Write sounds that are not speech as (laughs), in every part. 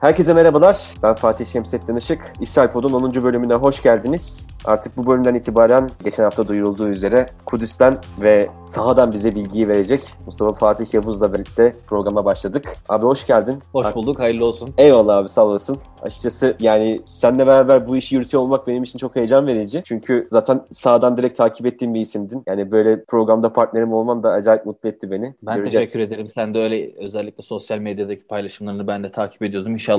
Herkese merhabalar. Ben Fatih Şemsettin Işık. İsrail Pod'un 10. bölümüne hoş geldiniz. Artık bu bölümden itibaren geçen hafta duyurulduğu üzere Kudüs'ten ve sahadan bize bilgiyi verecek Mustafa Fatih Yavuz'la birlikte programa başladık. Abi hoş geldin. Hoş Artık... bulduk, hayırlı olsun. Eyvallah abi sağ olasın. Açıkçası yani seninle beraber bu işi yürütüyor olmak benim için çok heyecan verici. Çünkü zaten sahadan direkt takip ettiğim bir isimdin. Yani böyle programda partnerim olman da acayip mutlu etti beni. Ben Göreceğiz. teşekkür ederim. Sen de öyle özellikle sosyal medyadaki paylaşımlarını ben de takip ediyordum. İnşallah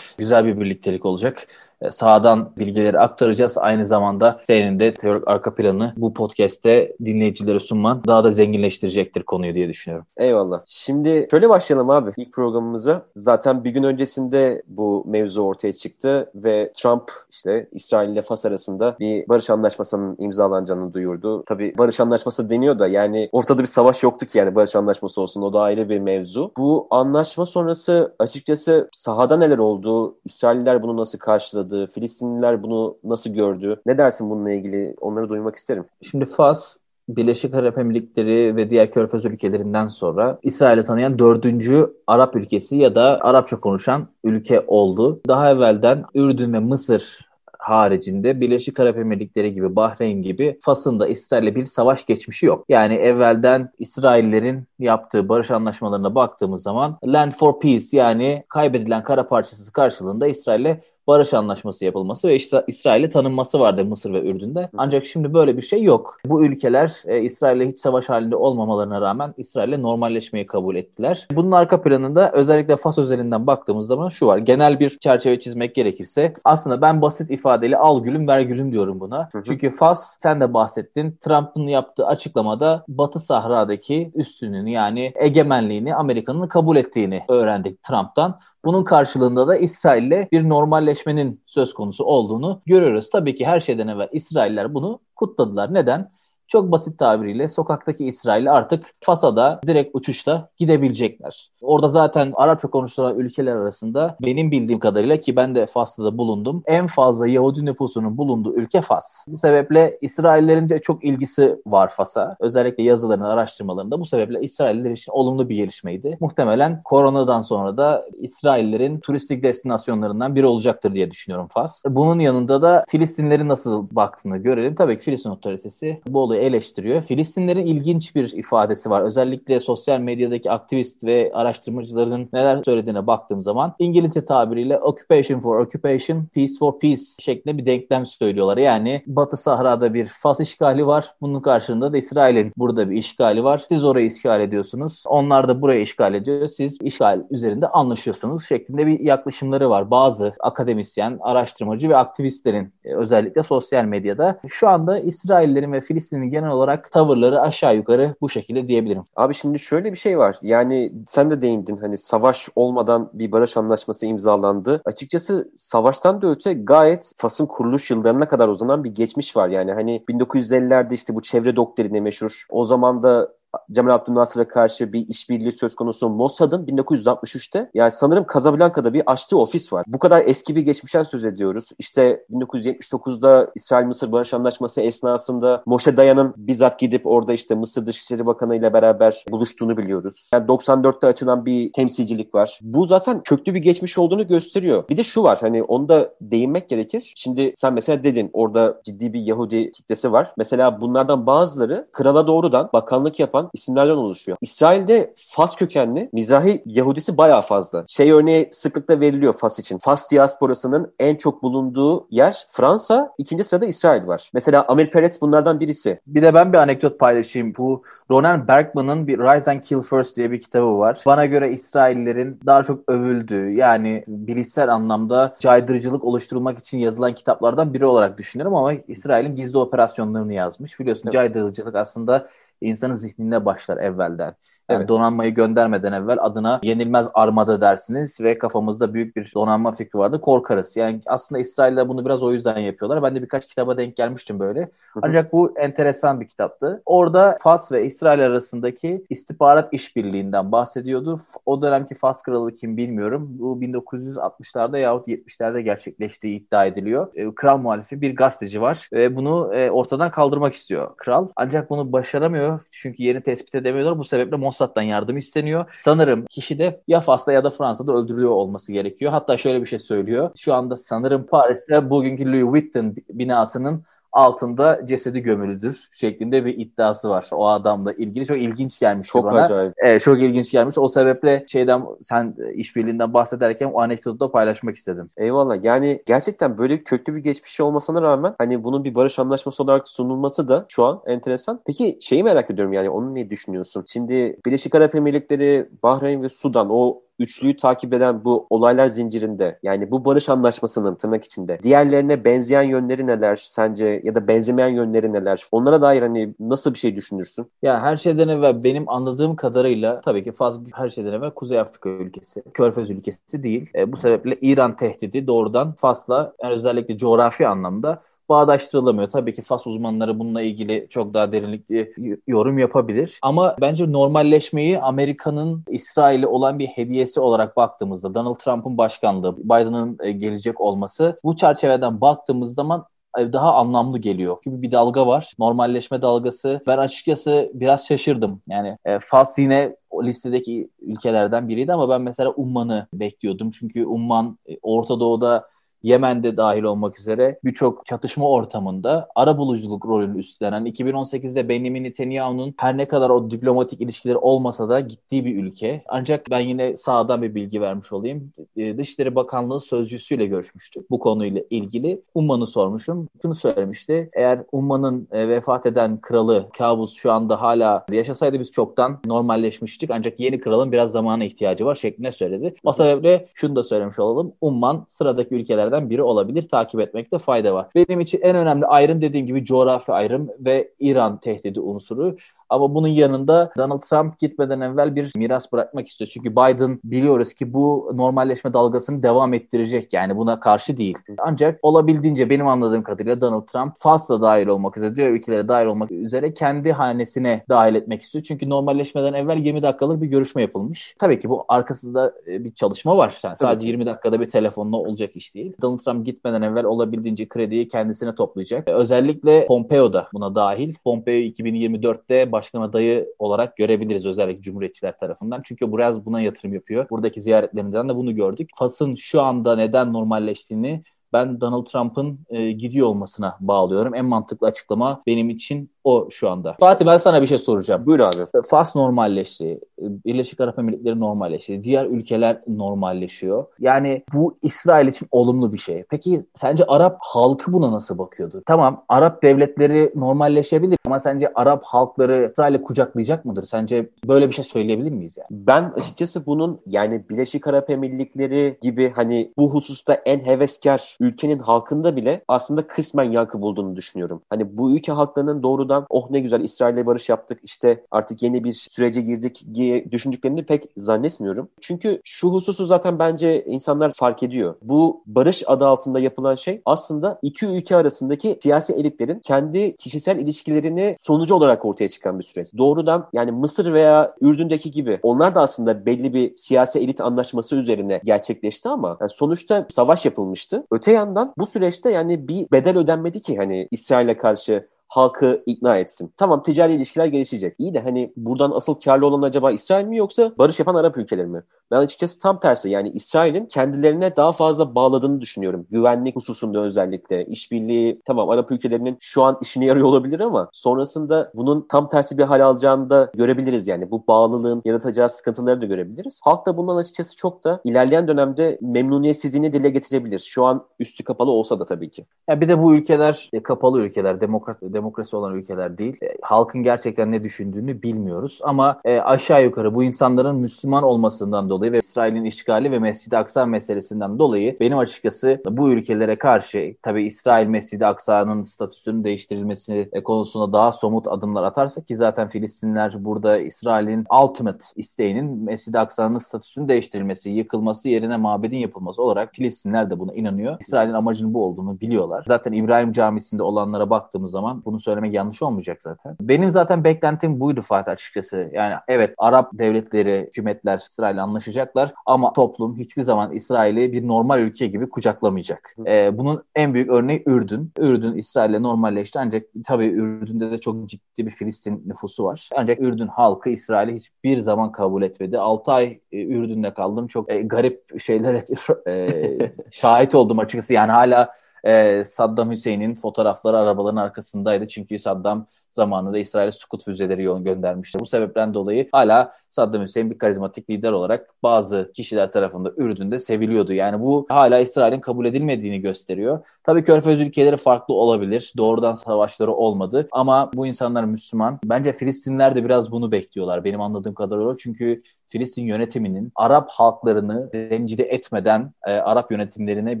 güzel bir birliktelik olacak. E, sağdan bilgileri aktaracağız. Aynı zamanda senin de teorik arka planı bu podcast'te dinleyicilere sunman daha da zenginleştirecektir konuyu diye düşünüyorum. Eyvallah. Şimdi şöyle başlayalım abi ilk programımıza. Zaten bir gün öncesinde bu mevzu ortaya çıktı ve Trump işte İsrail ile Fas arasında bir barış anlaşmasının imzalanacağını duyurdu. Tabii barış anlaşması deniyor da yani ortada bir savaş yoktu ki yani barış anlaşması olsun o da ayrı bir mevzu. Bu anlaşma sonrası açıkçası sahada neler oldu? İsrailler bunu nasıl karşıladı? Karşıladı? Filistinliler bunu nasıl gördü? Ne dersin bununla ilgili? Onları duymak isterim. Şimdi Fas Birleşik Arap Emirlikleri ve diğer körfez ülkelerinden sonra İsrail'i tanıyan dördüncü Arap ülkesi ya da Arapça konuşan ülke oldu. Daha evvelden Ürdün ve Mısır haricinde Birleşik Arap Emirlikleri gibi Bahreyn gibi Fas'ın da İsrail'le bir savaş geçmişi yok. Yani evvelden İsraillerin yaptığı barış anlaşmalarına baktığımız zaman Land for Peace yani kaybedilen kara parçası karşılığında İsrail'le barış anlaşması yapılması ve işte İsrail'e tanınması vardı Mısır ve Ürdün'de. Ancak şimdi böyle bir şey yok. Bu ülkeler e, İsrail'le hiç savaş halinde olmamalarına rağmen İsrail'le normalleşmeyi kabul ettiler. Bunun arka planında özellikle Fas özelinden baktığımız zaman şu var. Genel bir çerçeve çizmek gerekirse aslında ben basit ifadeli al gülüm ver gülüm diyorum buna. Hı hı. Çünkü Fas sen de bahsettin. Trump'ın yaptığı açıklamada Batı Sahra'daki üstünlüğünü yani egemenliğini Amerika'nın kabul ettiğini öğrendik Trump'tan. Bunun karşılığında da İsrail'le bir normalleşmenin söz konusu olduğunu görüyoruz. Tabii ki her şeyden evvel İsrailler bunu kutladılar. Neden? Çok basit tabiriyle sokaktaki İsrail artık Fasa'da direkt uçuşla gidebilecekler. Orada zaten Arapça konuşulan ülkeler arasında benim bildiğim kadarıyla ki ben de Fas'ta bulundum. En fazla Yahudi nüfusunun bulunduğu ülke Fas. Bu sebeple İsraillerin de çok ilgisi var Fas'a. Özellikle yazılarının araştırmalarında bu sebeple İsrailler için olumlu bir gelişmeydi. Muhtemelen koronadan sonra da İsraillerin turistik destinasyonlarından biri olacaktır diye düşünüyorum Fas. Bunun yanında da Filistinlerin nasıl baktığını görelim. Tabii ki Filistin otoritesi bu olayı eleştiriyor. Filistinlerin ilginç bir ifadesi var. Özellikle sosyal medyadaki aktivist ve araştırmacıların neler söylediğine baktığım zaman İngilizce tabiriyle occupation for occupation, peace for peace şeklinde bir denklem söylüyorlar. Yani Batı Sahra'da bir Fas işgali var. Bunun karşılığında da İsrail'in burada bir işgali var. Siz orayı işgal ediyorsunuz. Onlar da burayı işgal ediyor. Siz işgal üzerinde anlaşıyorsunuz şeklinde bir yaklaşımları var. Bazı akademisyen, araştırmacı ve aktivistlerin e, özellikle sosyal medyada şu anda İsraillerin ve Filistin'in genel olarak tavırları aşağı yukarı bu şekilde diyebilirim. Abi şimdi şöyle bir şey var. Yani sen de değindin hani savaş olmadan bir barış anlaşması imzalandı. Açıkçası savaştan da öte gayet Fas'ın kuruluş yıllarına kadar uzanan bir geçmiş var. Yani hani 1950'lerde işte bu çevre doktrini meşhur. O zaman da Cemal Abdülnasır'a karşı bir işbirliği söz konusu Mossad'ın 1963'te yani sanırım Casablanca'da bir açtığı ofis var. Bu kadar eski bir geçmişten söz ediyoruz. İşte 1979'da İsrail-Mısır Barış Anlaşması esnasında Moshe Dayan'ın bizzat gidip orada işte Mısır Dışişleri Bakanı ile beraber buluştuğunu biliyoruz. Yani 94'te açılan bir temsilcilik var. Bu zaten köklü bir geçmiş olduğunu gösteriyor. Bir de şu var hani onu da değinmek gerekir. Şimdi sen mesela dedin orada ciddi bir Yahudi kitlesi var. Mesela bunlardan bazıları krala doğrudan bakanlık yapan yapan isimlerden oluşuyor. İsrail'de Fas kökenli Mizrahi Yahudisi bayağı fazla. Şey örneği sıklıkla veriliyor Fas için. Fas diasporasının en çok bulunduğu yer Fransa, ikinci sırada İsrail var. Mesela Amir Peretz bunlardan birisi. Bir de ben bir anekdot paylaşayım. Bu Ronan Bergman'ın bir Rise and Kill First diye bir kitabı var. Bana göre İsraillerin daha çok övüldüğü yani bilişsel anlamda caydırıcılık oluşturmak için yazılan kitaplardan biri olarak düşünüyorum ama İsrail'in gizli operasyonlarını yazmış. Biliyorsun evet. caydırıcılık aslında insanın zihninde başlar evvelden. Yani evet. donanmayı göndermeden evvel adına yenilmez armada dersiniz ve kafamızda büyük bir donanma fikri vardı. Korkarız. Yani aslında İsrailler bunu biraz o yüzden yapıyorlar. Ben de birkaç kitaba denk gelmiştim böyle. Ancak bu enteresan bir kitaptı. Orada Fas ve İsrail arasındaki istihbarat işbirliğinden bahsediyordu. O dönemki Fas kralı kim bilmiyorum. Bu 1960'larda yahut 70'lerde gerçekleştiği iddia ediliyor. E, kral muhalifi bir gazeteci var ve bunu e, ortadan kaldırmak istiyor kral. Ancak bunu başaramıyor çünkü yerini tespit edemiyorlar. Bu sebeple Mossad Mossad'dan yardım isteniyor. Sanırım kişi de ya Fas'ta ya da Fransa'da öldürülüyor olması gerekiyor. Hatta şöyle bir şey söylüyor. Şu anda sanırım Paris'te bugünkü Louis Vuitton binasının altında cesedi gömülüdür şeklinde bir iddiası var. O adamla ilgili çok ilginç gelmişti çok bana. Acayip. Evet, çok ilginç gelmiş. O sebeple şeyden sen işbirliğinden bahsederken o anekdotu da paylaşmak istedim. Eyvallah. Yani gerçekten böyle köklü bir geçmişi olmasına rağmen hani bunun bir barış anlaşması olarak sunulması da şu an enteresan. Peki şeyi merak ediyorum yani onu ne düşünüyorsun? Şimdi Birleşik Arap Emirlikleri, Bahreyn ve Sudan o üçlüyü takip eden bu olaylar zincirinde yani bu barış anlaşmasının tırnak içinde diğerlerine benzeyen yönleri neler sence ya da benzemeyen yönleri neler? Onlara dair hani nasıl bir şey düşünürsün? Ya her şeyden evvel benim anladığım kadarıyla tabii ki fazla her şeyden evvel Kuzey Afrika ülkesi, Körfez ülkesi değil. E, bu sebeple İran tehdidi doğrudan Fas'la yani özellikle coğrafi anlamda bağdaştırılamıyor. Tabii ki Fas uzmanları bununla ilgili çok daha derinlikli yorum yapabilir. Ama bence normalleşmeyi Amerika'nın İsrail'e olan bir hediyesi olarak baktığımızda Donald Trump'ın başkanlığı, Biden'ın e, gelecek olması bu çerçeveden baktığımız zaman e, daha anlamlı geliyor gibi bir dalga var. Normalleşme dalgası. Ben açıkçası biraz şaşırdım. Yani e, Fas yine o listedeki ülkelerden biriydi ama ben mesela Umman'ı bekliyordum. Çünkü Umman Orta Doğu'da Yemen'de dahil olmak üzere birçok çatışma ortamında ara buluculuk rolünü üstlenen 2018'de Benjamin Netanyahu'nun her ne kadar o diplomatik ilişkileri olmasa da gittiği bir ülke. Ancak ben yine sağdan bir bilgi vermiş olayım. Ee, Dışişleri Bakanlığı sözcüsüyle görüşmüştük bu konuyla ilgili. Umman'ı sormuşum. Şunu söylemişti. Eğer Umman'ın e, vefat eden kralı Kabus şu anda hala yaşasaydı biz çoktan normalleşmiştik. Ancak yeni kralın biraz zamana ihtiyacı var şeklinde söyledi. O sebeple şunu da söylemiş olalım. Umman sıradaki ülkeler ülkelerden biri olabilir. Takip etmekte fayda var. Benim için en önemli ayrım dediğim gibi coğrafi ayrım ve İran tehdidi unsuru. Ama bunun yanında Donald Trump gitmeden evvel bir miras bırakmak istiyor. Çünkü Biden biliyoruz ki bu normalleşme dalgasını devam ettirecek. Yani buna karşı değil. Ancak olabildiğince benim anladığım kadarıyla Donald Trump Fas'la dahil olmak üzere, diğer ülkelere dahil olmak üzere kendi hanesine dahil etmek istiyor. Çünkü normalleşmeden evvel 20 dakikalık bir görüşme yapılmış. Tabii ki bu arkasında e, bir çalışma var. Yani sadece 20 dakikada bir telefonla olacak iş değil. Donald Trump gitmeden evvel olabildiğince krediyi kendisine toplayacak. Özellikle Pompeo da buna dahil. Pompeo 2024'te başkan adayı olarak görebiliriz özellikle Cumhuriyetçiler tarafından. Çünkü biraz buna yatırım yapıyor. Buradaki ziyaretlerinden de bunu gördük. Fas'ın şu anda neden normalleştiğini ben Donald Trump'ın e, gidiyor olmasına bağlıyorum. En mantıklı açıklama benim için o şu anda. Fatih ben sana bir şey soracağım. Buyur abi. Fas normalleşti. Birleşik Arap Emirlikleri normalleşti. Diğer ülkeler normalleşiyor. Yani bu İsrail için olumlu bir şey. Peki sence Arap halkı buna nasıl bakıyordur? Tamam Arap devletleri normalleşebilir ama sence Arap halkları İsrail'i kucaklayacak mıdır? Sence böyle bir şey söyleyebilir miyiz yani? Ben açıkçası bunun yani Birleşik Arap Emirlikleri gibi hani bu hususta en heveskar ülkenin halkında bile aslında kısmen yankı bulduğunu düşünüyorum. Hani bu ülke halklarının doğrudan oh ne güzel İsrail'le barış yaptık işte artık yeni bir sürece girdik diye düşündüklerini pek zannetmiyorum. Çünkü şu hususu zaten bence insanlar fark ediyor. Bu barış adı altında yapılan şey aslında iki ülke arasındaki siyasi elitlerin kendi kişisel ilişkilerini sonucu olarak ortaya çıkan bir süreç. Doğrudan yani Mısır veya Ürdün'deki gibi onlar da aslında belli bir siyasi elit anlaşması üzerine gerçekleşti ama yani sonuçta savaş yapılmıştı. Öte yandan bu süreçte yani bir bedel ödenmedi ki hani İsrail'e karşı halkı ikna etsin. Tamam ticari ilişkiler gelişecek. İyi de hani buradan asıl karlı olan acaba İsrail mi yoksa barış yapan Arap ülkeleri mi? Ben açıkçası tam tersi yani İsrail'in kendilerine daha fazla bağladığını düşünüyorum. Güvenlik hususunda özellikle işbirliği tamam Arap ülkelerinin şu an işine yarıyor olabilir ama sonrasında bunun tam tersi bir hal alacağını da görebiliriz yani. Bu bağlılığın yaratacağı sıkıntıları da görebiliriz. Halk da bundan açıkçası çok da ilerleyen dönemde memnuniyetsizliğini dile getirebilir. Şu an üstü kapalı olsa da tabii ki. Ya bir de bu ülkeler e, kapalı ülkeler, demokrat demokrasi olan ülkeler değil. E, halkın gerçekten ne düşündüğünü bilmiyoruz ama e, aşağı yukarı bu insanların Müslüman olmasından dolayı ve İsrail'in işgali ve Mescid-i Aksa meselesinden dolayı benim açıkçası bu ülkelere karşı tabii İsrail Mescid-i Aksa'nın statüsünün değiştirilmesi e, konusunda daha somut adımlar atarsa ki zaten Filistinler burada İsrail'in ultimate isteğinin Mescid-i Aksa'nın statüsünün değiştirilmesi, yıkılması yerine mabedin yapılması olarak Filistinler de buna inanıyor. İsrail'in amacının bu olduğunu biliyorlar. Zaten İbrahim Camisi'nde olanlara baktığımız zaman Bunu söylemek yanlış olmayacak zaten. Benim zaten beklentim buydu Fatih açıkçası. Yani evet Arap devletleri, hükümetler İsrail'le anlaşacaklar ama toplum hiçbir zaman İsrail'i bir normal ülke gibi kucaklamayacak. Ee, bunun en büyük örneği Ürdün. Ürdün İsrail'le normalleşti ancak tabii Ürdün'de de çok ciddi bir Filistin nüfusu var. Ancak Ürdün halkı İsrail'i hiçbir zaman kabul etmedi. 6 ay e, Ürdün'de kaldım. Çok e, garip şeylere (laughs) e, (laughs) şahit oldum açıkçası. Yani hala e, Saddam Hüseyin'in fotoğrafları arabaların arkasındaydı. Çünkü Saddam zamanında İsrail'e Sukut füzeleri göndermişti. Bu sebepten dolayı hala Saddam Hüseyin bir karizmatik lider olarak bazı kişiler tarafından Ürdün'de seviliyordu. Yani bu hala İsrail'in kabul edilmediğini gösteriyor. Tabii Körfez ülkeleri farklı olabilir. Doğrudan savaşları olmadı. Ama bu insanlar Müslüman. Bence Filistinler de biraz bunu bekliyorlar. Benim anladığım kadarıyla. Çünkü Filistin yönetiminin Arap halklarını rencide etmeden e, Arap yönetimlerine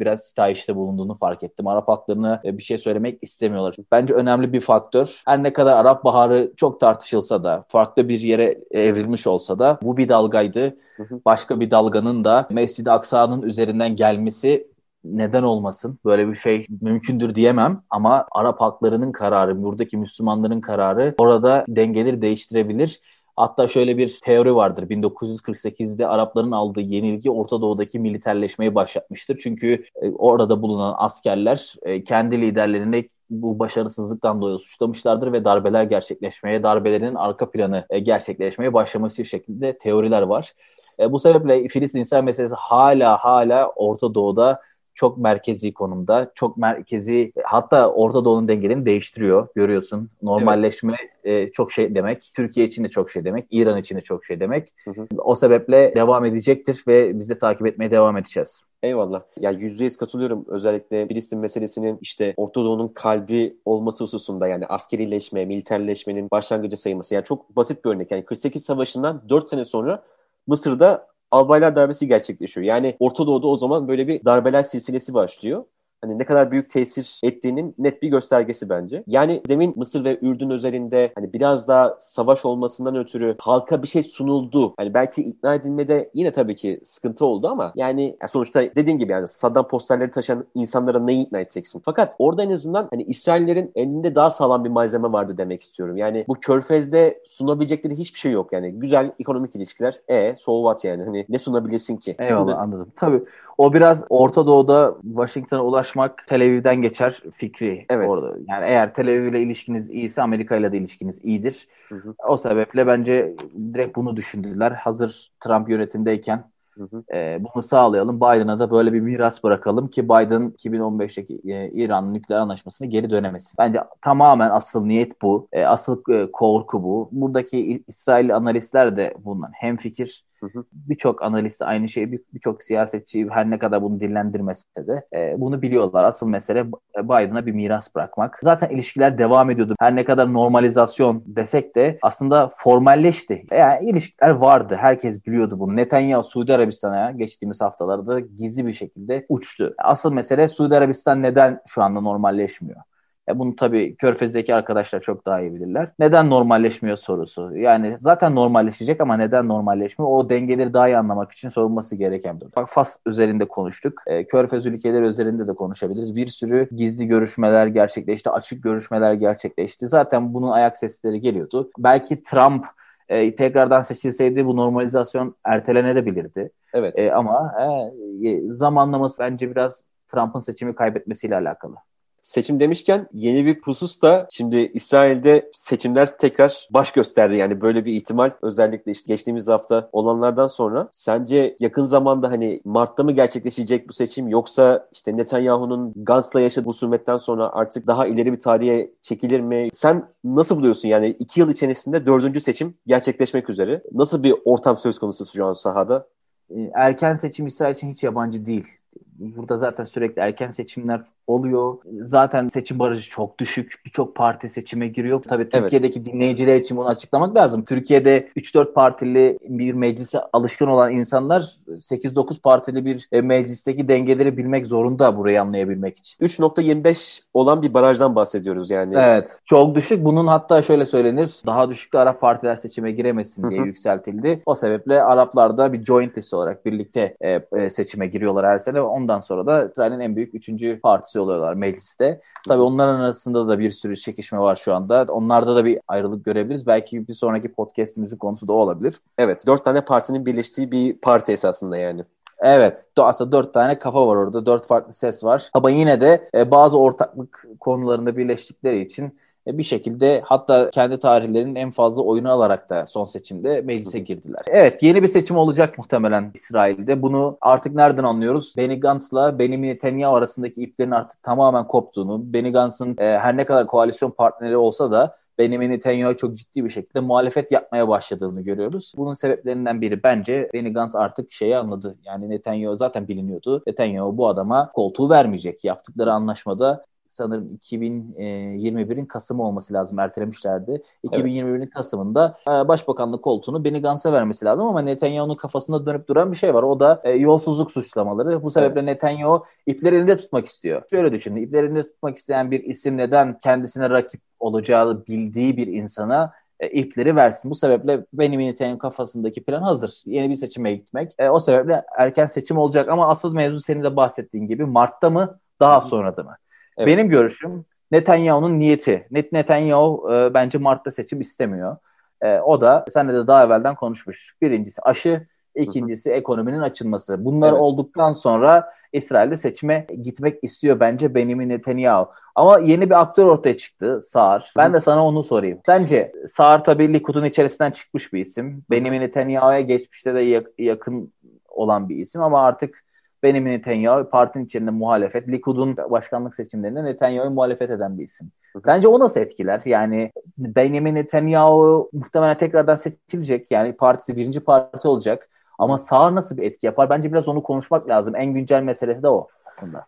biraz sitayişte bulunduğunu fark ettim. Arap halklarına e, bir şey söylemek istemiyorlar. Bence önemli bir faktör. Her ne kadar Arap Baharı çok tartışılsa da, farklı bir yere evrilmiş olsa da bu bir dalgaydı. Başka bir dalganın da Mescid-i Aksa'nın üzerinden gelmesi neden olmasın? Böyle bir şey mümkündür diyemem ama Arap halklarının kararı, buradaki Müslümanların kararı orada dengeleri değiştirebilir. Hatta şöyle bir teori vardır. 1948'de Arapların aldığı yenilgi Orta Doğu'daki militerleşmeyi başlatmıştır. Çünkü e, orada bulunan askerler e, kendi liderlerine bu başarısızlıktan dolayı suçlamışlardır ve darbeler gerçekleşmeye, darbelerin arka planı e, gerçekleşmeye başlaması şeklinde teoriler var. Bu sebeple Filistin meselesi hala hala Orta Doğu'da çok merkezi konumda. Çok merkezi hatta Orta Doğu'nun dengelerini değiştiriyor görüyorsun. Normalleşme evet. e, çok şey demek. Türkiye için de çok şey demek. İran için de çok şey demek. Hı hı. O sebeple devam edecektir ve biz de takip etmeye devam edeceğiz. Eyvallah. Ya yüzde yüz katılıyorum. Özellikle Filistin meselesinin işte Orta Doğu'nun kalbi olması hususunda yani askerileşme, militerleşmenin başlangıcı sayılması. Yani çok basit bir örnek. Yani 48 Savaşı'ndan 4 sene sonra Mısır'da albaylar darbesi gerçekleşiyor. Yani Orta Doğu'da o zaman böyle bir darbeler silsilesi başlıyor hani ne kadar büyük tesir ettiğinin net bir göstergesi bence. Yani demin Mısır ve Ürdün özelinde hani biraz daha savaş olmasından ötürü halka bir şey sunuldu. Hani belki ikna edilmede yine tabii ki sıkıntı oldu ama yani sonuçta dediğin gibi yani Saddam posterleri taşıyan insanlara neyi ikna edeceksin? Fakat orada en azından hani İsraillerin elinde daha sağlam bir malzeme vardı demek istiyorum. Yani bu körfezde sunabilecekleri hiçbir şey yok. Yani güzel ekonomik ilişkiler. E, so what yani? Hani ne sunabilirsin ki? Eyvallah anladım. Tabii o biraz Orta Doğu'da Washington'a ulaşmak Tel Aviv'den geçer fikri evet. orada. Yani eğer Tel Aviv ile ilişkiniz iyiyse Amerika ile de ilişkiniz iyidir. Hı hı. O sebeple bence direkt bunu düşündüler. Hazır Trump yönetimdeyken E, bunu sağlayalım. Biden'a da böyle bir miras bırakalım ki Biden 2015'teki e, İran nükleer anlaşmasını geri dönemesin. Bence tamamen asıl niyet bu. E, asıl e, korku bu. Buradaki İsrail analistler de bundan hem fikir Birçok analist aynı şeyi, birçok siyasetçi her ne kadar bunu dillendirmese de e, bunu biliyorlar. Asıl mesele Biden'a bir miras bırakmak. Zaten ilişkiler devam ediyordu. Her ne kadar normalizasyon desek de aslında formalleşti. Yani ilişkiler vardı. Herkes biliyordu bunu. Netanyahu Suudi Arabistan'a geçtiğimiz haftalarda gizli bir şekilde uçtu. Asıl mesele Suudi Arabistan neden şu anda normalleşmiyor? E bunu tabii Körfez'deki arkadaşlar çok daha iyi bilirler. Neden normalleşmiyor sorusu. Yani zaten normalleşecek ama neden normalleşmiyor? O dengeleri daha iyi anlamak için sorulması gereken bir durum. Bak Fas üzerinde konuştuk. E, Körfez ülkeleri üzerinde de konuşabiliriz. Bir sürü gizli görüşmeler gerçekleşti, açık görüşmeler gerçekleşti. Zaten bunun ayak sesleri geliyordu. Belki Trump e, tekrardan seçilseydi bu normalizasyon ertelenebilirdi. Evet. E, ama e, zamanlaması bence biraz Trump'ın seçimi kaybetmesiyle alakalı. Seçim demişken yeni bir husus da şimdi İsrail'de seçimler tekrar baş gösterdi. Yani böyle bir ihtimal özellikle işte geçtiğimiz hafta olanlardan sonra sence yakın zamanda hani Mart'ta mı gerçekleşecek bu seçim yoksa işte Netanyahu'nun Gantz'la yaşadığı husumetten sonra artık daha ileri bir tarihe çekilir mi? Sen nasıl buluyorsun yani iki yıl içerisinde dördüncü seçim gerçekleşmek üzere. Nasıl bir ortam söz konusu şu an sahada? Ee, erken seçim İsrail için hiç yabancı değil. Burada zaten sürekli erken seçimler oluyor. Zaten seçim barajı çok düşük. Birçok parti seçime giriyor. Tabii Türkiye'deki evet. dinleyiciler için bunu açıklamak lazım. Türkiye'de 3-4 partili bir meclise alışkın olan insanlar 8-9 partili bir e, meclisteki dengeleri bilmek zorunda burayı anlayabilmek için. 3.25 olan bir barajdan bahsediyoruz yani. Evet. Çok düşük. Bunun hatta şöyle söylenir. Daha düşük de Arap partiler seçime giremesin diye yükseltildi. O sebeple Araplar da bir joint list olarak birlikte e, e, seçime giriyorlar her sene. Ondan sonra da İsrail'in en büyük üçüncü partisi dosya oluyorlar mecliste. Tabii onların arasında da bir sürü çekişme var şu anda. Onlarda da bir ayrılık görebiliriz. Belki bir sonraki podcastimizin konusu da olabilir. Evet. Dört tane partinin birleştiği bir parti esasında yani. Evet. Aslında dört tane kafa var orada. Dört farklı ses var. Ama yine de e, bazı ortaklık konularında birleştikleri için bir şekilde hatta kendi tarihlerinin en fazla oyunu alarak da son seçimde meclise girdiler. Evet yeni bir seçim olacak muhtemelen İsrail'de. Bunu artık nereden anlıyoruz? Benny Gantz'la Benjamin Netanyahu arasındaki iplerin artık tamamen koptuğunu, Benny Gantz'ın e, her ne kadar koalisyon partneri olsa da Benjamin Netanyahu çok ciddi bir şekilde muhalefet yapmaya başladığını görüyoruz. Bunun sebeplerinden biri bence Benny Gantz artık şeyi anladı. Yani Netanyahu zaten biliniyordu. Netanyahu bu adama koltuğu vermeyecek. Yaptıkları anlaşmada sanırım 2021'in Kasım'ı olması lazım ertelemişlerdi. 2021'in evet. Kasım'ında e, başbakanlık koltuğunu Benny Gantz'a vermesi lazım ama Netanyahu'nun kafasında dönüp duran bir şey var. O da e, yolsuzluk suçlamaları. Bu sebeple evet. Netanyahu ipleri elinde tutmak istiyor. Şöyle düşünün. İpleri elinde tutmak isteyen bir isim neden kendisine rakip olacağı bildiği bir insana e, ipleri versin. Bu sebeple benim Netanyahu kafasındaki plan hazır. Yeni bir seçime gitmek. E, o sebeple erken seçim olacak ama asıl mevzu senin de bahsettiğin gibi Mart'ta mı daha sonra da mı? Evet. Benim görüşüm Netanyahu'nun niyeti. Net Netanyahu e, bence Mart'ta seçim istemiyor. E, o da senle de daha evvelden konuşmuştuk. Birincisi aşı, ikincisi ekonominin açılması. Bunlar evet. olduktan sonra İsrail'de seçime gitmek istiyor bence Benjamin Netanyahu. Ama yeni bir aktör ortaya çıktı Sağır. Ben de sana onu sorayım. Sence Sağır tabii Likud'un içerisinden çıkmış bir isim. Benjamin Netanyahu'ya geçmişte de yakın olan bir isim ama artık Benjamin Netanyahu partinin içinde muhalefet, Likud'un başkanlık seçimlerinde Netanyahu'yu muhalefet eden bir isim. Sence o nasıl etkiler? Yani Benjamin Netanyahu muhtemelen tekrardan seçilecek. Yani partisi birinci parti olacak. Ama sağ nasıl bir etki yapar? Bence biraz onu konuşmak lazım. En güncel meselesi de o aslında.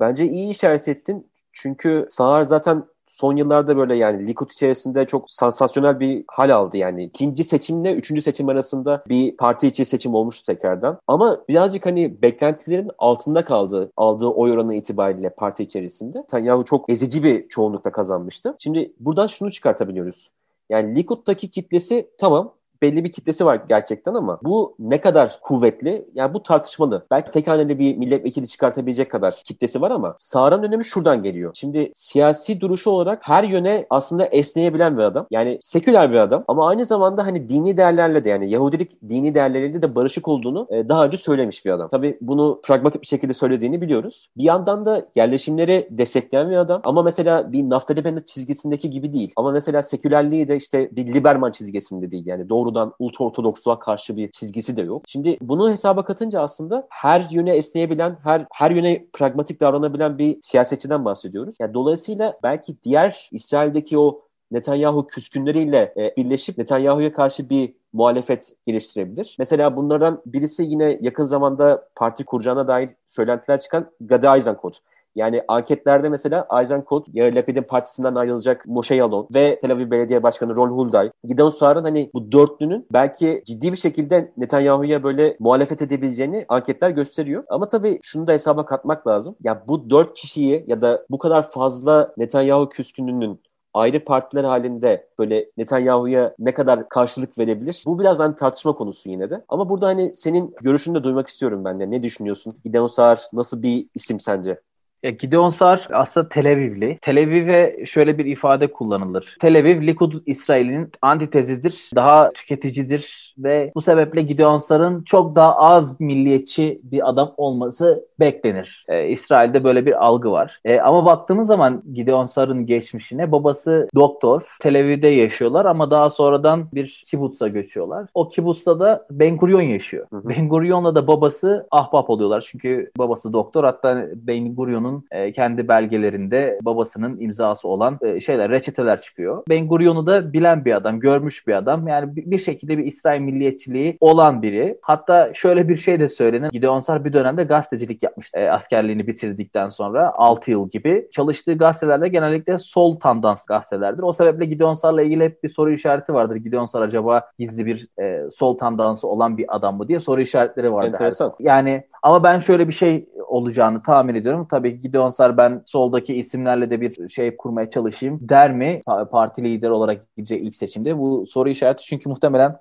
Bence iyi işaret ettin. Çünkü Sağar zaten son yıllarda böyle yani Likud içerisinde çok sansasyonel bir hal aldı yani. ikinci seçimle üçüncü seçim arasında bir parti içi seçim olmuştu tekrardan. Ama birazcık hani beklentilerin altında kaldı aldığı oy oranı itibariyle parti içerisinde. Netanyahu çok ezici bir çoğunlukla kazanmıştı. Şimdi buradan şunu çıkartabiliyoruz. Yani Likud'daki kitlesi tamam belli bir kitlesi var gerçekten ama bu ne kadar kuvvetli? Yani bu tartışmalı. Belki tek haneli bir milletvekili çıkartabilecek kadar kitlesi var ama Sağır'ın önemi şuradan geliyor. Şimdi siyasi duruşu olarak her yöne aslında esneyebilen bir adam. Yani seküler bir adam ama aynı zamanda hani dini değerlerle de yani Yahudilik dini değerleriyle de barışık olduğunu e, daha önce söylemiş bir adam. Tabii bunu pragmatik bir şekilde söylediğini biliyoruz. Bir yandan da yerleşimleri destekleyen bir adam ama mesela bir Naftali Bennett çizgisindeki gibi değil. Ama mesela sekülerliği de işte bir Liberman çizgisinde değil. Yani doğru doğrudan ultra ortodoksluğa karşı bir çizgisi de yok. Şimdi bunu hesaba katınca aslında her yöne esneyebilen, her her yöne pragmatik davranabilen bir siyasetçiden bahsediyoruz. Yani dolayısıyla belki diğer İsrail'deki o Netanyahu küskünleriyle e, birleşip Netanyahu'ya karşı bir muhalefet geliştirebilir. Mesela bunlardan birisi yine yakın zamanda parti kuracağına dair söylentiler çıkan Gadi Eisenkot. Yani anketlerde mesela Eisenkot, Yair Lapid'in partisinden ayrılacak Moshe Yalon ve Tel Aviv Belediye Başkanı Ron Hulday, Gideon Sa'r'ın hani bu dörtlünün belki ciddi bir şekilde Netanyahu'ya böyle muhalefet edebileceğini anketler gösteriyor. Ama tabii şunu da hesaba katmak lazım. Ya bu dört kişiyi ya da bu kadar fazla Netanyahu küskünlüğünün ayrı partiler halinde böyle Netanyahu'ya ne kadar karşılık verebilir? Bu biraz hani tartışma konusu yine de. Ama burada hani senin görüşünü de duymak istiyorum ben de. Ne düşünüyorsun? Gideon Sa'r nasıl bir isim sence? Ya Gideon Sar aslında Tel Avivli. Tel Aviv'e şöyle bir ifade kullanılır. Tel Aviv, Likud İsrail'in antitezidir, daha tüketicidir ve bu sebeple Gideon Sar'ın çok daha az milliyetçi bir adam olması beklenir. Ee, İsrail'de böyle bir algı var. Ee, ama baktığımız zaman Gideon Sar'ın geçmişine babası doktor. Tel Aviv'de yaşıyorlar ama daha sonradan bir kibutsa göçüyorlar. O kibutsta da Ben Gurion yaşıyor. Hı hı. Ben Gurion'la da babası ahbap oluyorlar. Çünkü babası doktor hatta Ben Gurion'un Gurion'un e, kendi belgelerinde babasının imzası olan e, şeyler, reçeteler çıkıyor. Ben Gurion'u da bilen bir adam, görmüş bir adam. Yani bir, şekilde bir İsrail milliyetçiliği olan biri. Hatta şöyle bir şey de söylenir. Gideon Sar bir dönemde gazetecilik yapmıştı. E, askerliğini bitirdikten sonra 6 yıl gibi. Çalıştığı gazetelerde genellikle sol tandans gazetelerdir. O sebeple Gideon Sar'la ilgili hep bir soru işareti vardır. Gideon Sar acaba gizli bir e, sol tandansı olan bir adam mı diye soru işaretleri vardır. Enteresan. Yani ama ben şöyle bir şey olacağını tahmin ediyorum. Tabii Gideon Sar ben soldaki isimlerle de bir şey kurmaya çalışayım der mi? Parti lideri olarak gideceği ilk seçimde. Bu soru işareti çünkü muhtemelen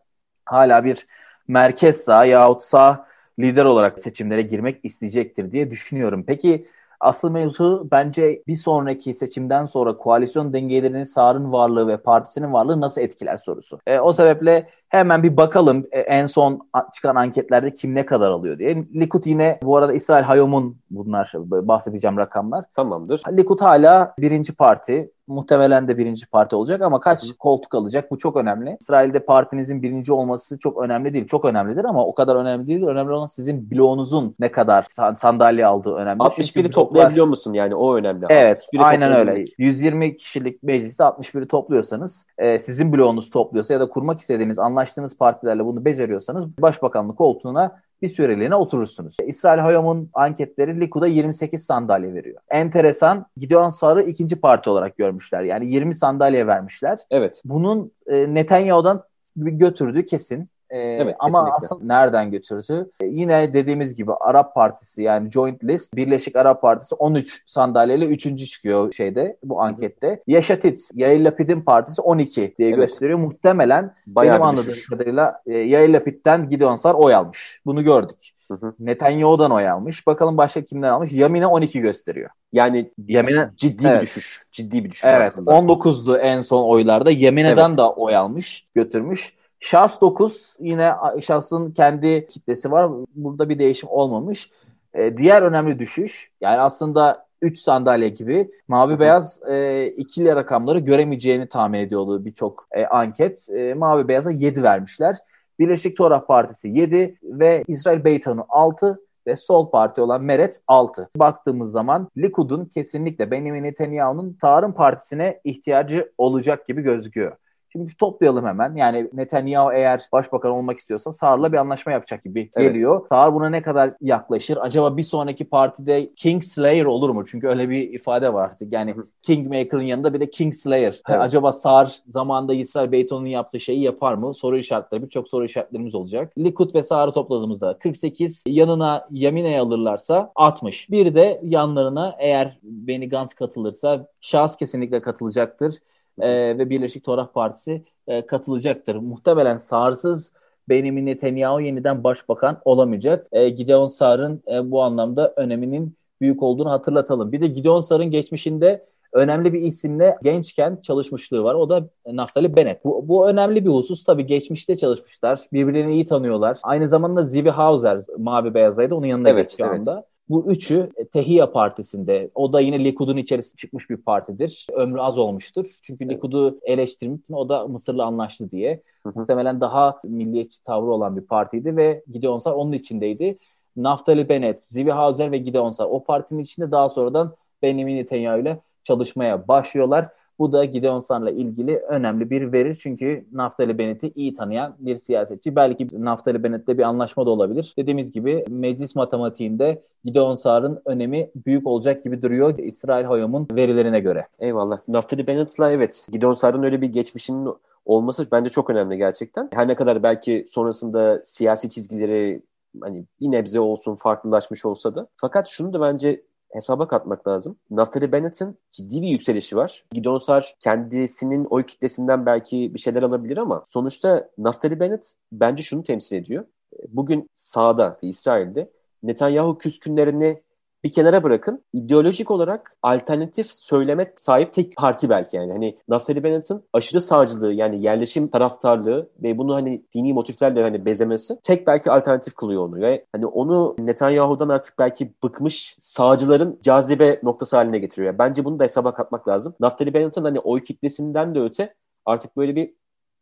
hala bir merkez sağ yahut sağ lider olarak seçimlere girmek isteyecektir diye düşünüyorum. Peki Asıl mevzu bence bir sonraki seçimden sonra koalisyon dengelerini Sağır'ın varlığı ve partisinin varlığı nasıl etkiler sorusu. E, o sebeple hemen bir bakalım e, en son çıkan anketlerde kim ne kadar alıyor diye. Likud yine bu arada İsrail Hayom'un bunlar bahsedeceğim rakamlar. Tamamdır. Likud hala birinci parti muhtemelen de birinci parti olacak ama kaç Hı. koltuk alacak bu çok önemli. İsrail'de partinizin birinci olması çok önemli değil. Çok önemlidir ama o kadar önemli değil. Önemli olan sizin bloğunuzun ne kadar sandalye aldığı önemli. 61'i toplayabiliyor musun yani o önemli. Evet aynen öyle. 120 kişilik meclisi 61'i topluyorsanız e, sizin bloğunuz topluyorsa ya da kurmak istediğiniz anlaştığınız partilerle bunu beceriyorsanız başbakanlık koltuğuna bir süreliğine oturursunuz. İsrail Hayom'un anketleri Likud'a 28 sandalye veriyor. Enteresan Gideon Sar'ı ikinci parti olarak görmüşler. Yani 20 sandalye vermişler. Evet. Bunun e, Netanyahu'dan götürdüğü kesin. Ee, evet, ama kesinlikle. aslında nereden götürdü? Ee, yine dediğimiz gibi Arap Partisi yani Joint List Birleşik Arap Partisi 13 sandalyeyle 3. çıkıyor şeyde bu ankette. Yaşatit Yair Lapid'in partisi 12 diye evet. gösteriyor. Muhtemelen Bayağı benim anladığım düşüş. kadarıyla e, Yair Lapid'den Gideon Sar oy almış. Bunu gördük. Hı hı. Netanyahu'dan oy almış. Bakalım başka kimden almış? Yamine 12 gösteriyor. Yani Yamine ciddi evet. bir düşüş. Ciddi bir düşüş evet, aslında. 19'du en son oylarda. Yamine'den evet. da oy almış, götürmüş. Şahs 9 yine şahsın kendi kitlesi var. Burada bir değişim olmamış. E, diğer önemli düşüş yani aslında 3 sandalye gibi mavi Hı-hı. beyaz e, ikili rakamları göremeyeceğini tahmin ediyordu birçok e, anket. E, mavi beyaza 7 vermişler. Birleşik Torah Partisi 7 ve İsrail Beytan'ı 6 ve sol parti olan Meret 6. Baktığımız zaman Likud'un kesinlikle Benjamin Netanyahu'nun sağırın partisine ihtiyacı olacak gibi gözüküyor. Şimdi toplayalım hemen. Yani Netanyahu eğer başbakan olmak istiyorsa Sağır'la bir anlaşma yapacak gibi geliyor. Evet. Sağır buna ne kadar yaklaşır? Acaba bir sonraki partide Kingslayer olur mu? Çünkü öyle bir ifade vardı. Yani Kingmaker'ın yanında bir de Kingslayer. Evet. Yani acaba Sağır zamanında İsrail Beyton'un yaptığı şeyi yapar mı? Soru işaretleri, birçok soru işaretlerimiz olacak. Likud ve Sağır'ı topladığımızda 48, yanına Yamine'yi alırlarsa 60. Bir de yanlarına eğer Benny Gantz katılırsa şahıs kesinlikle katılacaktır e, ve Birleşik Torah Partisi e, katılacaktır. Muhtemelen Sağırsız Benjamin Netanyahu yeniden başbakan olamayacak. E, Gideon Sar'ın e, bu anlamda öneminin büyük olduğunu hatırlatalım. Bir de Gideon Sar'ın geçmişinde önemli bir isimle gençken çalışmışlığı var. O da Naftali Bennett. Bu, bu önemli bir husus. Tabii geçmişte çalışmışlar. Birbirlerini iyi tanıyorlar. Aynı zamanda Zivi Hauser mavi beyazaydı. Onun yanında evet, şu evet. anda. Bu üçü e, Tehiya Partisi'nde. O da yine Likud'un içerisinde çıkmış bir partidir. Ömrü az olmuştur. Çünkü evet. Likud'u eleştirmişsin. O da Mısır'la anlaştı diye. Hı hı. Muhtemelen daha milliyetçi tavrı olan bir partiydi ve Gideon Sar onun içindeydi. Naftali Bennett, Zivi Hauser ve Gideon Sar o partinin içinde daha sonradan Benjamin Netanyahu ile çalışmaya başlıyorlar. Bu da Gideon Sar'la ilgili önemli bir veri. Çünkü Naftali Bennett'i iyi tanıyan bir siyasetçi. Belki Naftali Bennett'le bir anlaşma da olabilir. Dediğimiz gibi meclis matematiğinde Gideon Sar'ın önemi büyük olacak gibi duruyor İsrail Hayom'un verilerine göre. Eyvallah. Naftali Bennett'la evet Gideon Sar'ın öyle bir geçmişinin olması bence çok önemli gerçekten. Her ne kadar belki sonrasında siyasi çizgileri hani bir nebze olsun farklılaşmış olsa da. Fakat şunu da bence hesaba katmak lazım. Naftali Bennett'in ciddi bir yükselişi var. Gideon Sar kendisinin oy kitlesinden belki bir şeyler alabilir ama sonuçta Naftali Bennett bence şunu temsil ediyor. Bugün sağda, İsrail'de Netanyahu küskünlerini bir kenara bırakın. İdeolojik olarak alternatif söyleme sahip tek parti belki yani. Hani Naftali Bennett'ın aşırı sağcılığı yani yerleşim taraftarlığı ve bunu hani dini motiflerle hani bezemesi tek belki alternatif kılıyor onu ve hani onu Netanyahu'dan artık belki bıkmış sağcıların cazibe noktası haline getiriyor. Bence bunu da hesaba katmak lazım. Naftali Bennett'ın hani oy kitlesinden de öte artık böyle bir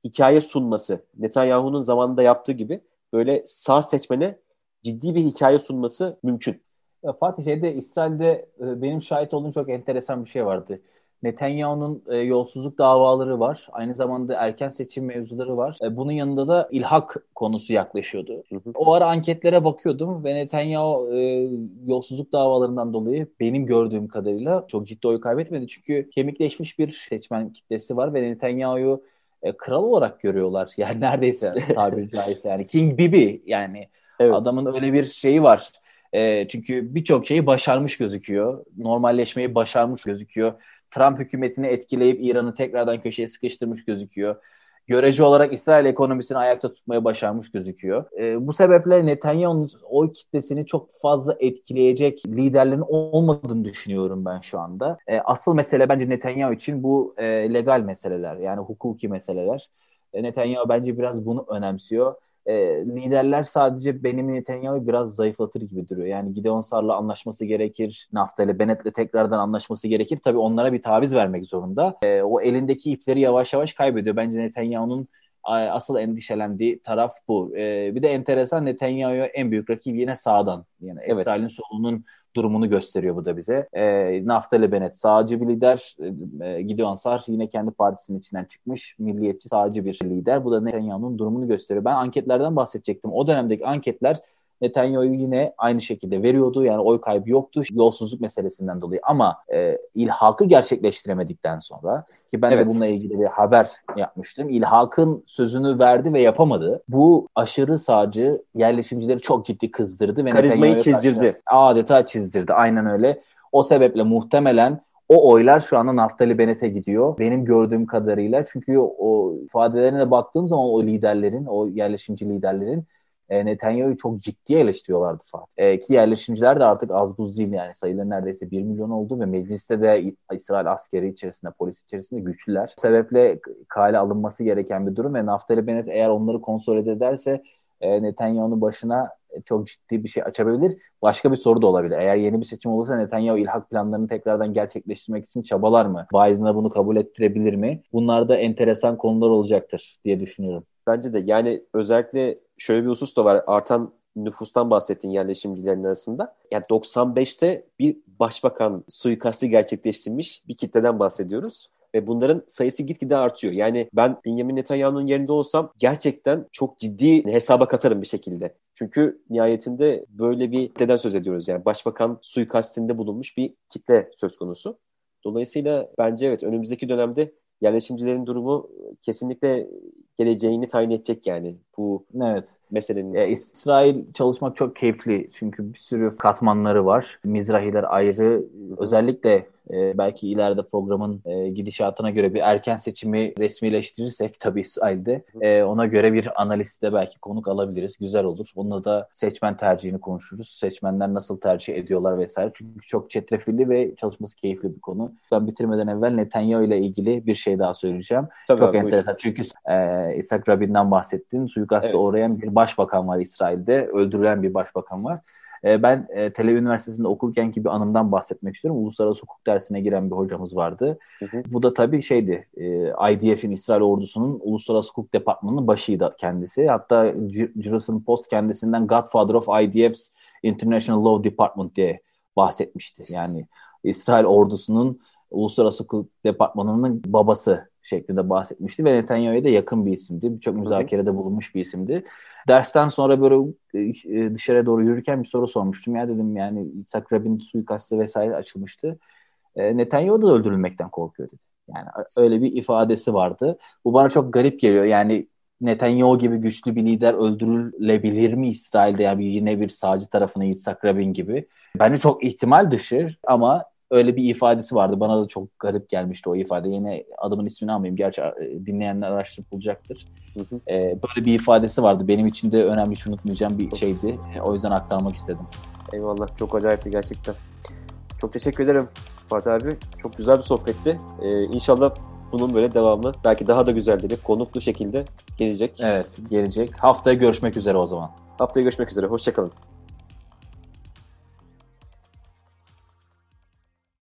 hikaye sunması Netanyahu'nun zamanında yaptığı gibi böyle sağ seçmene ciddi bir hikaye sunması mümkün. Fatih şeyde İsrail'de e, benim şahit olduğum çok enteresan bir şey vardı. Netanyahu'nun e, yolsuzluk davaları var. Aynı zamanda erken seçim mevzuları var. E, bunun yanında da ilhak konusu yaklaşıyordu. Hı hı. O ara anketlere bakıyordum ve Netanyahu e, yolsuzluk davalarından dolayı benim gördüğüm kadarıyla çok ciddi oy kaybetmedi. Çünkü kemikleşmiş bir seçmen kitlesi var ve Netanyahu'yu e, kral olarak görüyorlar. (laughs) Yani neredeyse tabiri (laughs) caizse yani King Bibi yani evet. adamın öyle bir şeyi var e, çünkü birçok şeyi başarmış gözüküyor. Normalleşmeyi başarmış gözüküyor. Trump hükümetini etkileyip İran'ı tekrardan köşeye sıkıştırmış gözüküyor. görece olarak İsrail ekonomisini ayakta tutmaya başarmış gözüküyor. E, bu sebeple Netanyahu'nun oy kitlesini çok fazla etkileyecek liderlerin olmadığını düşünüyorum ben şu anda. E, asıl mesele bence Netanyahu için bu e, legal meseleler yani hukuki meseleler. E, Netanyahu bence biraz bunu önemsiyor e, liderler sadece benim Netanyahu'yu biraz zayıflatır gibi duruyor. Yani Gideon Sar'la anlaşması gerekir. Naftali Bennett'le tekrardan anlaşması gerekir. Tabii onlara bir taviz vermek zorunda. E, o elindeki ipleri yavaş yavaş kaybediyor. Bence Netanyahu'nun asıl endişelendiği taraf bu. E, bir de enteresan Netanyahu'ya en büyük rakip yine sağdan. Yani evet. İsrail'in solunun durumunu gösteriyor bu da bize. E, Naftali Bennett sağcı bir lider. E, Gideon Sar yine kendi partisinin içinden çıkmış. Milliyetçi sağcı bir lider. Bu da Netanyahu'nun durumunu gösteriyor. Ben anketlerden bahsedecektim. O dönemdeki anketler Netanyahu'yu yine aynı şekilde veriyordu. Yani oy kaybı yoktu yolsuzluk meselesinden dolayı. Ama e, ilhakı gerçekleştiremedikten sonra ki ben evet. de bununla ilgili bir haber yapmıştım. İlhak'ın sözünü verdi ve yapamadı. Bu aşırı sağcı yerleşimcileri çok ciddi kızdırdı. ve Karizmayı çizdirdi. Adeta çizdirdi. Aynen öyle. O sebeple muhtemelen o oylar şu anda Naftali Bennett'e gidiyor. Benim gördüğüm kadarıyla. Çünkü o ifadelerine baktığım zaman o liderlerin, o yerleşimci liderlerin e, Netanyahu'yu çok ciddi eleştiriyorlardı Fatih. E, ki yerleşimciler de artık az buz değil yani sayıları neredeyse 1 milyon oldu ve mecliste de İsrail askeri içerisinde, polis içerisinde güçlüler. Bu sebeple kale alınması gereken bir durum ve Naftali Bennett eğer onları konsolide ederse e, Netanyahu'nun başına çok ciddi bir şey açabilir. Başka bir soru da olabilir. Eğer yeni bir seçim olursa Netanyahu ilhak planlarını tekrardan gerçekleştirmek için çabalar mı? Biden'a bunu kabul ettirebilir mi? Bunlar da enteresan konular olacaktır diye düşünüyorum. Bence de yani özellikle şöyle bir husus da var. Artan nüfustan bahsettin yerleşimcilerin arasında. Yani 95'te bir başbakan suikasti gerçekleştirmiş bir kitleden bahsediyoruz. Ve bunların sayısı gitgide artıyor. Yani ben Benjamin Netanyahu'nun yerinde olsam gerçekten çok ciddi hesaba katarım bir şekilde. Çünkü nihayetinde böyle bir kitleden söz ediyoruz. Yani başbakan suikastinde bulunmuş bir kitle söz konusu. Dolayısıyla bence evet önümüzdeki dönemde yerleşimcilerin durumu kesinlikle geleceğini tayin edecek yani bu evet. meselenin. E, İsrail çalışmak çok keyifli çünkü bir sürü katmanları var. Mizrahiler ayrı. Özellikle e, belki ileride programın e, gidişatına göre bir erken seçimi resmileştirirsek tabii İsrail'de e, ona göre bir analist de belki konuk alabiliriz. Güzel olur. Onunla da seçmen tercihini konuşuruz. Seçmenler nasıl tercih ediyorlar vesaire. Çünkü çok çetrefilli ve çalışması keyifli bir konu. Ben bitirmeden evvel Netanyahu ile ilgili bir şey daha söyleyeceğim. Tabii çok abi, enteresan. Çünkü e, İshak Rabin'den bahsettin. Suikasta evet. uğrayan bir başbakan var İsrail'de. Öldürülen bir başbakan var. E, ben e, Tele Üniversitesi'nde okurken ki bir anımdan bahsetmek istiyorum. Uluslararası hukuk dersine giren bir hocamız vardı. Hı hı. Bu da tabii şeydi, e, IDF'in İsrail ordusunun Uluslararası Hukuk Departmanı'nın başıydı kendisi. Hatta Jerusalem Post kendisinden Godfather of IDF's International Law Department diye bahsetmişti. Yani İsrail ordusunun Uluslararası Hukuk Departmanı'nın babası şeklinde bahsetmişti ve Netanyahu'ya da yakın bir isimdi. Birçok müzakerede bulunmuş bir isimdi. Dersten sonra böyle e, dışarıya doğru yürürken bir soru sormuştum. Ya dedim yani İshak Rabin suikastı vesaire açılmıştı. E, Netanyahu da öldürülmekten korkuyor dedi. Yani öyle bir ifadesi vardı. Bu bana çok garip geliyor. Yani Netanyahu gibi güçlü bir lider öldürülebilir mi İsrail'de? Yani yine bir sağcı tarafına Yitzhak Rabin gibi. Bence çok ihtimal dışı ama öyle bir ifadesi vardı. Bana da çok garip gelmişti o ifade. Yine adamın ismini almayayım. Gerçi e, dinleyenler araştırıp bulacaktır. Hı hı. Ee, böyle bir ifadesi vardı. Benim için de önemli hiç unutmayacağım bir şeydi. E, o yüzden aktarmak istedim. Eyvallah. Çok acayipti gerçekten. Çok teşekkür ederim Fatih abi. Çok güzel bir sohbetti. Ee, inşallah bunun böyle devamı belki daha da güzelleri konuklu şekilde gelecek. Evet gelecek. Haftaya görüşmek üzere o zaman. Haftaya görüşmek üzere. Hoşçakalın.